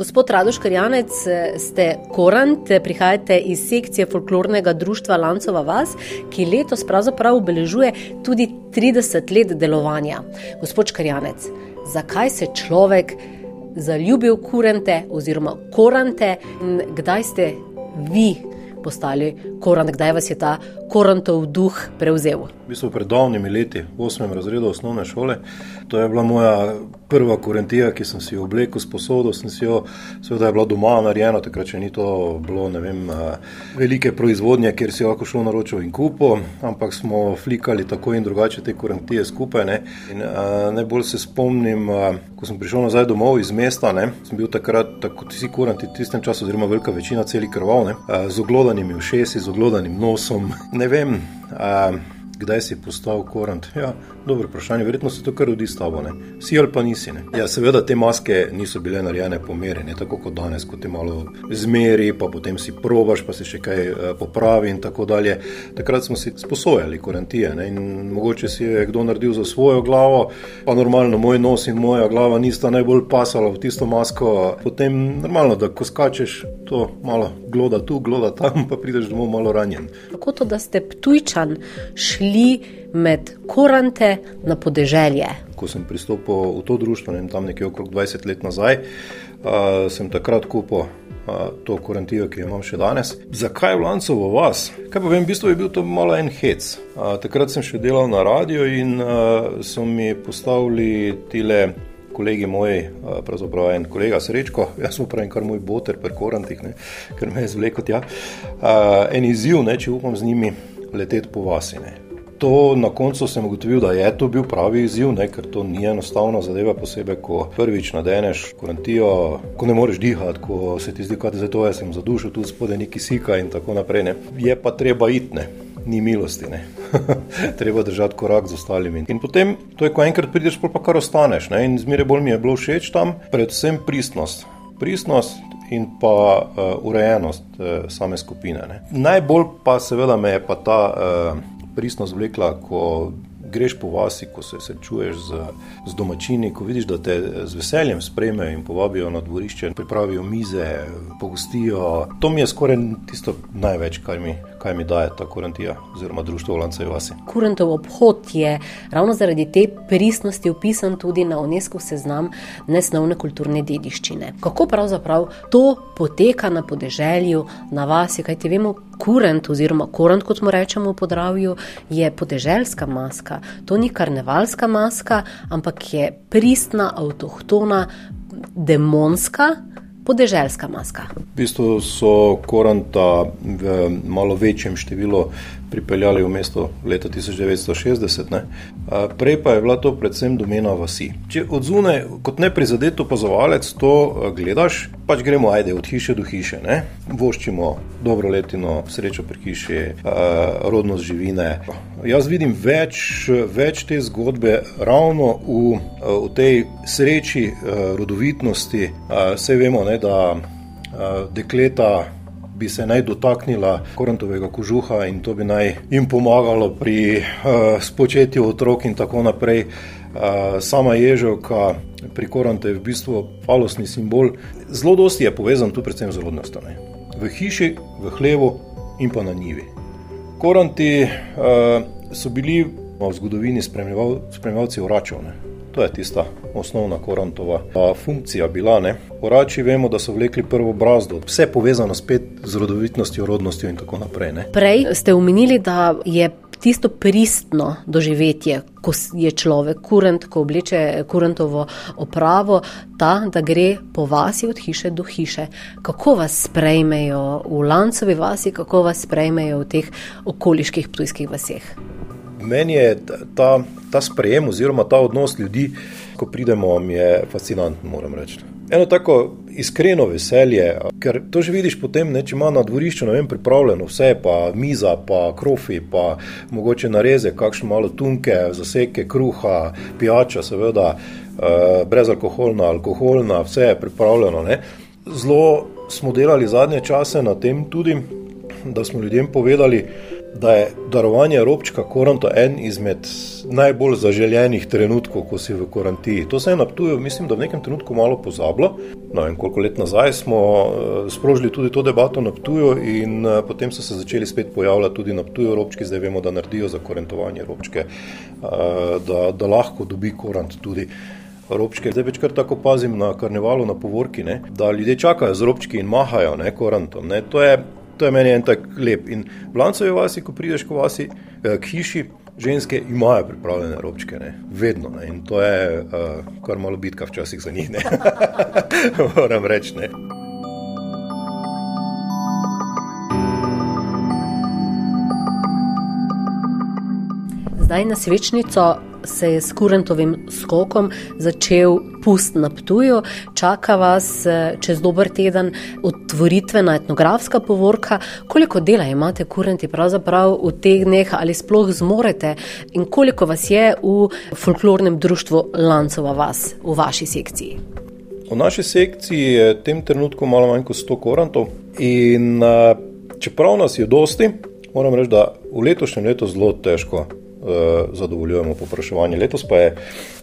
Gospod Radoš Karjanec, ste korant, prihajate iz sekcije folklornega društva Lancova Vas, ki letos pravzaprav obeležuje tudi 30 let delovanja. Gospod Karjanec, zakaj se človek zaljubi v kurente oziroma korante in kdaj ste vi postali korant, kdaj vas je ta korantov duh prevzel? V bistvu pred davnimi leti, v 8. razredu osnovne šole, to je bila moja prva korentija, ki sem si jo oblekel, sposodil sem si jo, seveda je bila doma narejena, takrat še ni to bilo, ne vem, eh, velike proizvodnje, kjer si lahko šel naročil in kupo, ampak smo flikali tako in drugače te korentije skupaj. Ne. In, uh, najbolj se spomnim, uh, ko sem prišel nazaj domov iz mesta, ne, sem bil takrat, tako vsi koranti v tistem času, oziroma velika večina celih krval, ne, uh, z oglodanimi ušesi, z oglodanim nosom, ne vem. Uh, kdaj si postal korant? Ja, dobro vprašanje, verjetno se to kar rodi s tabo, ne? si ali pa nisi. Ja, seveda te maske niso bile narejene po meri, ne tako kot danes, ko te malo zmeri, pa potem si probaš, pa si še kaj uh, popravi in tako dalje. Takrat smo si sposojali korantije ne? in mogoče si je kdo naredil za svojo glavo, pa normalno moj nos in moja glava nista najbolj pasala v tisto masko. Potem normalno, da ko skačeš, to malo gloda tu, gloda tam, pa prideš domov malo ranjen. Kako to, da ste ptujčan šli? Šli med korante na podeželje. Ko sem pristopil v to društvo, ne, tam nekje okrog 20 let nazaj, uh, sem takrat kupil. To korantijo, ki jo imam še danes. Zakaj v Lancu v vas? Kaj pa vem, v bistvu je bil to malo en hec. A, takrat sem še delal na radio in a, so mi postavili tile kolegi moji, pravzaprav en kolega Srečko, jaz sem pravim kar moj boter pri korantih, ne, ker me je zvlekel tja. A, en izziv, ne, če upam z njimi leteti po vasine to na koncu sem ugotovil, da je to bil pravi izziv, ne, ker to ni enostavna zadeva, posebej, ko prvič nadeneš karantijo, ko ne moreš dihati, ko se ti zdi, da je to, jaz sem za dušo, tu spodaj neki sika in tako naprej. Ne. Je pa treba itne. Ni milosti, treba držati korak z ostalimi. In potem, to je, ko enkrat prideš, pa kar ostaneš. Ne? In zmeraj bolj mi je bilo všeč tam, predvsem pristnost. Pristnost in pa uh, urejenost uh, same skupine. Ne? Najbolj pa seveda me je pa ta uh, pristnost vlekla, ko greš po vasi, ko se srečuješ z, z domačini, ko vidiš, da te z veseljem sprejmejo in povabijo na dvorišče, pripravijo mize, pogostijo. To mi je skoraj tisto največ, kar mi, kar mi daje ta kurantija oziroma društvo v Lancaj vasi. Kurantov obhod je ravno zaradi te pristnosti upisan tudi na UNESCO seznam nesnovne kulturne dediščine. Kako pravzaprav to poteka na podeželju, na vasi, kajti vemo, kurent oziroma korant, kot smo rečemo v podravju, je podeželska maska. To ni karnevalska maska, ampak je pristna, avtohtona, demonska. Podeželska maska. V bistvu so koranta v malo večjem številu pripeljali v mesto leta 1960, ne. prej pa je bila to predvsem domena vasi. Če od zunaj, kot neprizadet opazovalec, to gledaš, pač gremo ajde od hiše do hiše, ne. voščimo dobro letino, srečo pri hiši, rodnost živine. Jaz vidim več, več te zgodbe ravno v, v tej sreči rodovitnosti. Vse vemo, ne, da dekleta bi se naj dotaknila korontovega kožuha in to bi naj jim pomagalo pri uh, spočetju otrok in tako naprej. Uh, sama ježovka pri koronte je v bistvu falosni simbol. Zelo dosti je povezan tu predvsem z rodnostjo. V hiši, v hlevu in pa na njivi. Koronti uh, so bili v zgodovini spremljalci vračov. To je tista osnovna korantova funkcija bila. Ne? Orači vemo, da so vlekli prvo brazdo, vse povezano spet z rodovitnostjo, rodnostjo in tako naprej. Ne? Prej ste omenili, da je tisto pristno doživetje, ko je človek kurent, ko obleče kurentovo opravo, ta, da gre po vasi od hiše do hiše. Kako vas sprejmejo v Lancovi vasi, kako vas sprejmejo v teh okoliških ptujskih vaseh? Meni je ta, ta sprejem oziroma ta odnos ljudi, ko pridemo, mi je fascinanten, moram reči. Eno tako iskreno veselje, ker to že vidiš potem, ne, če ima na dvorišču vem, pripravljeno vse, pa miza, pa krofi, pa mogoče nareze, kakšne malo tunke, zaseke, kruha, pijača, seveda, eh, brezalkoholna, alkoholna, vse je pripravljeno. Ne. Zelo smo delali zadnje čase na tem tudi, da smo ljudem povedali, da je darovanje robčka koranto en izmed najbolj zaželenih trenutkov, ko si v karantini. To se je na tuju, mislim, da v nekem trenutku malo pozabilo. No, in koliko let nazaj smo eh, sprožili tudi to debato na tuju, in eh, potem so se začeli spet pojavljati tudi na tuju robčki, zdaj vemo, da naredijo za korentovanje robčke, eh, da, da lahko dobi korant tudi. Robčke. Zdaj večkrat tako pazim na karnevalu, na povorki, ne, da ljudje čakajo z robčki in mahajo ne, korantom. Ne. To, je, to je meni en tak lep. In v Lancovi vasi, ko prideš k vasi, eh, k hiši, ženske imajo pripravljene robčke, ne. vedno. Ne. In to je uh, kar malo bitka včasih za njih. Moram reči. Zdaj na svečnico se je s kurentovim skokom začel pust na Ptuju. Čaka vas eh, čez dober teden otvoritvena etnografska povorka. Koliko dela imate kurenti pravzaprav v teh dneh ali sploh zmorete in koliko vas je v folklornem društvu Lancova vas v vaši sekciji? V naši sekciji je v tem trenutku malo manj kot 100 korantov in uh, čeprav nas je dosti, moram reči, da v letošnjem letu zelo težko Eh, zadovoljujemo popraševanje. Letos pa je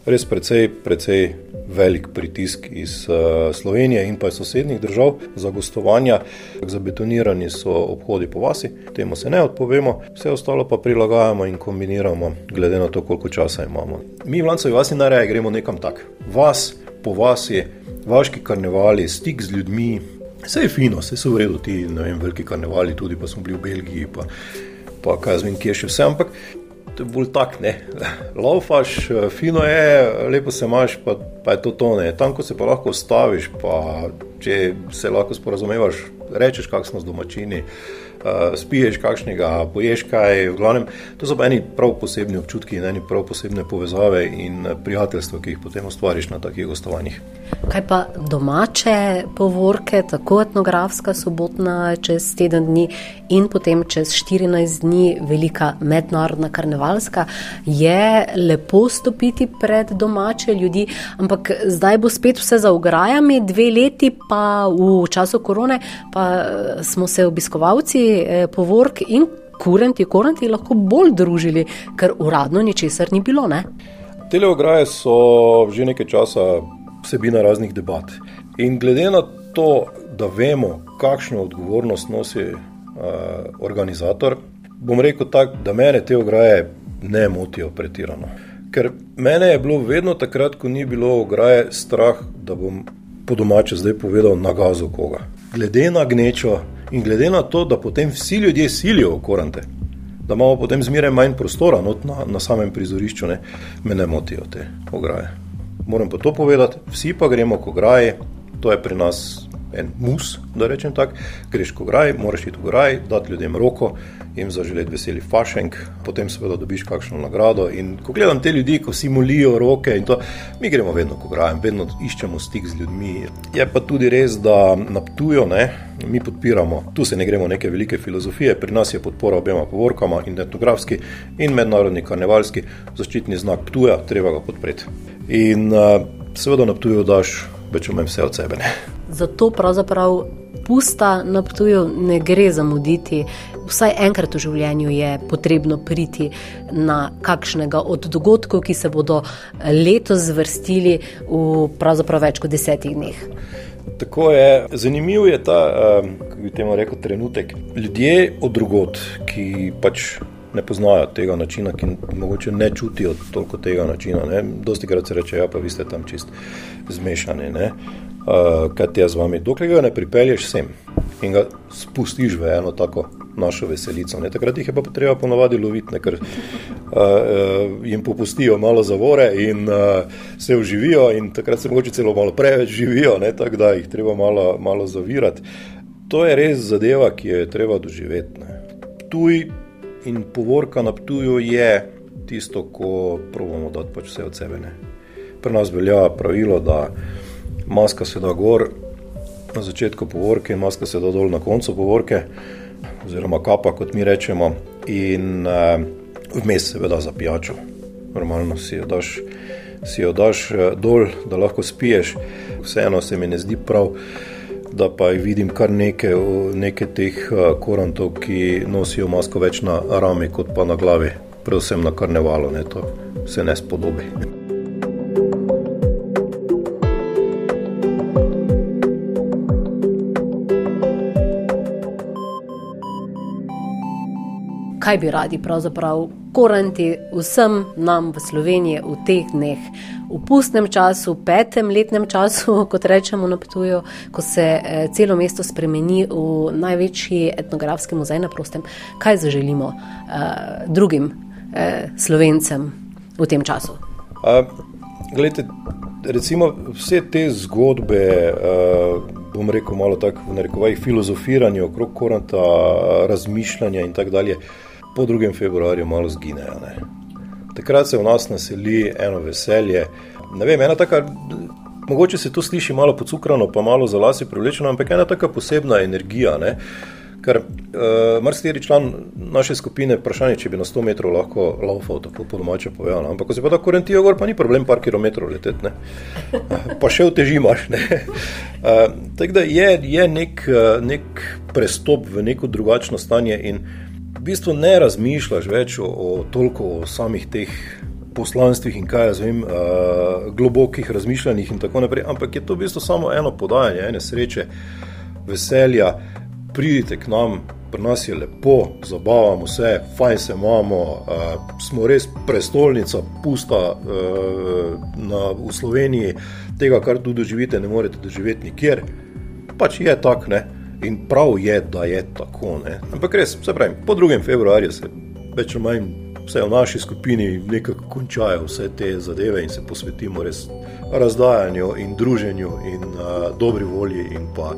res precej, precej velik pritisk iz uh, Slovenije in pa iz sosednjih držav za gostovanja. Zabetonirani so obhodi po vasi, temu se ne odpovemo, vse ostalo pa prilagajamo in kombiniramo, glede na to, koliko časa imamo. Mi v Lancovi vasi najraje gremo nekam tak. Vas po vasi, vaški karnevali, stik z ljudmi. Vse je fino, vse so v redu, ti vem, veliki karnevali, tudi pa smo bili v Belgiji, pa, pa kaj z vim, kje še vse. Ampak bolj tak, ne. Laufaš, fino je, lepo se imaš, pa, pa je to tone. Tam, ko se pa lahko staviš, pa če se lahko sporazumevaš, rečeš, kak smo z domačini. Uh, spiješ kakšnega, poješ kaj. Glavnem, to so pa eni prav posebni občutki in eni prav posebne povezave in prijateljstva, ki jih potem ustvariš na takih gostovanjih. Kaj pa domače povorke, tako etnografska, sobotna, čez teden dni in potem čez 14 dni velika mednarodna karnevalska, je lepo stopiti pred domače ljudi, ampak zdaj bo spet vse za ograjami, dve leti pa v času korone, pa eh, smo se obiskovalci eh, povork in kurenti, kurenti lahko bolj družili, ker uradno ničesar ni bilo. Ne? Tele ograje so že nekaj časa vsebina raznih debat. In glede na to, da vemo, kakšno odgovornost nosi uh, organizator, bom rekel tako, da mene te ograje ne motijo pretirano. Ker mene je bilo vedno takrat, ko ni bilo ograje, strah, da bom po domače zdaj povedal na gazu koga. Glede na gnečo in glede na to, da potem vsi ljudje silijo v korante, da imamo potem zmeraj manj prostora na, na samem prizorišču, ne, me ne motijo te ograje moram pa to povedati, vsi pa gremo ko graji, to je pri nas en mus, da rečem tako, greš ko graji, moraš iti v graj, dati ljudem roko, jim zaželeti veseli fašenk, potem seveda dobiš kakšno nagrado. In ko gledam te ljudi, ko si molijo roke in to, mi gremo vedno ko grajem, vedno iščemo stik z ljudmi. Je pa tudi res, da naptujo, ne, mi podpiramo, tu se ne gremo neke velike filozofije, pri nas je podpora obema povorkama, in etnografski in mednarodni karnevalski zaščitni znak tuja, treba ga podpreti. In uh, seveda na tuju daš več ali manj vse od sebe. Ne. Zato pravzaprav pusta na tuju ne gre zamuditi. Vsaj enkrat v življenju je potrebno priti na kakšnega od dogodkov, ki se bodo letos zvrstili v pravzaprav več kot desetih dneh. Tako je. Zanimiv je ta, kako bi temu rekel, trenutek. Ljudje od drugot, ki pač ne poznajo tega načina, ki morda ne čutijo toliko tega načina. Ne. Dosti krat se reče, ja, pa vi ste tam čist zmešani, uh, kaj ti je z vami. Dokler ga ne pripelješ sem in ga spustiš v eno tako našo veselico. Ne. Takrat jih je pa treba ponovadi loviti, ne, ker uh, uh, jim popustijo malo zavore in uh, se uživijo in takrat se mogoče celo malo preveč živijo, tako da jih treba malo, malo zavirati. To je res zadeva, ki jo je treba doživeti. Ne. Tuj in povorka na tuju je tisto, ko pravimo dati pač vse od sebe. Ne. Pri nas velja pravilo, da maska se da gor na začetku povorke in maska se da dol na koncu povorke, oziroma kapa, kot mi rečemo, in eh, vmes seveda za pijačo. Normalno si jo daš. Si jo daš eh, dol, da lahko spiješ. Vseeno se mi ne zdi prav, da pa vidim kar nekaj, nekaj teh korantov, ki nosijo masko več na rami, kot pa na glavi, predvsem na karnevalu, ne, to se ne spodobi. Kaj bi radi pravzaprav koranti vsem nam v Sloveniji v teh dneh, v pustnem času, petem letnem času, kot rečemo na Ptuju, ko se eh, celo mesto spremeni v največji etnografski muzej na prostem, kaj zaželimo eh, drugim eh, slovencem v tem času? A, gledajte, recimo vse te zgodbe. Eh, Bom rekel, malo tako v narekovajih filozofiranja okrog koranta, razmišljanja in tako dalje po 2. februarju malo zginejo. Ne. Takrat se v nas naseli eno veselje. Ne vem, ena taka, mogoče se to sliši malo pocukrano, pa malo za lase privlečeno, ampak ena taka posebna energija. Ne. Ker uh, marsikateri član naše skupine vprašanje, če bi na 100 metrov lahko laufal, tako po domače povedano. Ampak ko se pa da korentijo gor, pa ni problem par kilometrov leteti, pa še v teži imaš. Uh, tako da je, je nek, nek prestop v neko drugačno stanje in bistvu ne razmišljaš več o, o toliko o samih teh poslanstvih in kaj jaz vem, uh, globokih razmišljanjih in tako naprej, ampak je to v bistvu samo eno podajanje, ene sreče, veselja. Pridite k nam, pri nas je lepo, zabavamo se, fajn se imamo, uh, smo res prestolnica, pusta uh, na, v Sloveniji, tega, kar tu doživite, ne morete doživeti nikjer. Pač je tako, ne. In prav je, da je tako. Ne? Ampak res, se pravi, po 2. februarju se več ali manj vse v naši skupini nekako končajo vse te zadeve in se posvetimo res razdajanju in druženju in uh, dobri volji. In pa,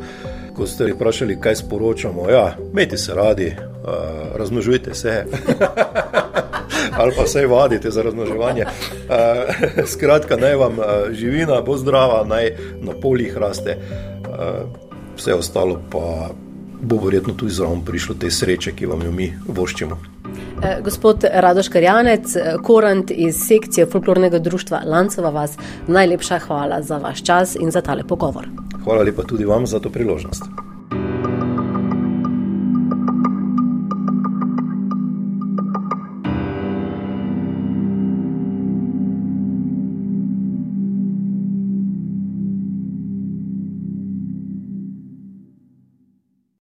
ko ste vprašali, kaj sporočamo, ja, imejte se radi, uh, razmnožujte se. Ali pa vse vadite za razmnoževanje. Uh, skratka, naj vam uh, živina bo zdrava, naj na poljih raste. Uh, vse ostalo pa bo verjetno tudi zraven prišlo te sreče, ki vam jo mi voščimo. Eh, gospod Radoš Karjanec, eh, korant iz sekcije folklornega društva Lancova vas, najlepša hvala za vaš čas in za tale pogovor. Hvala lepa tudi vam za to priložnost.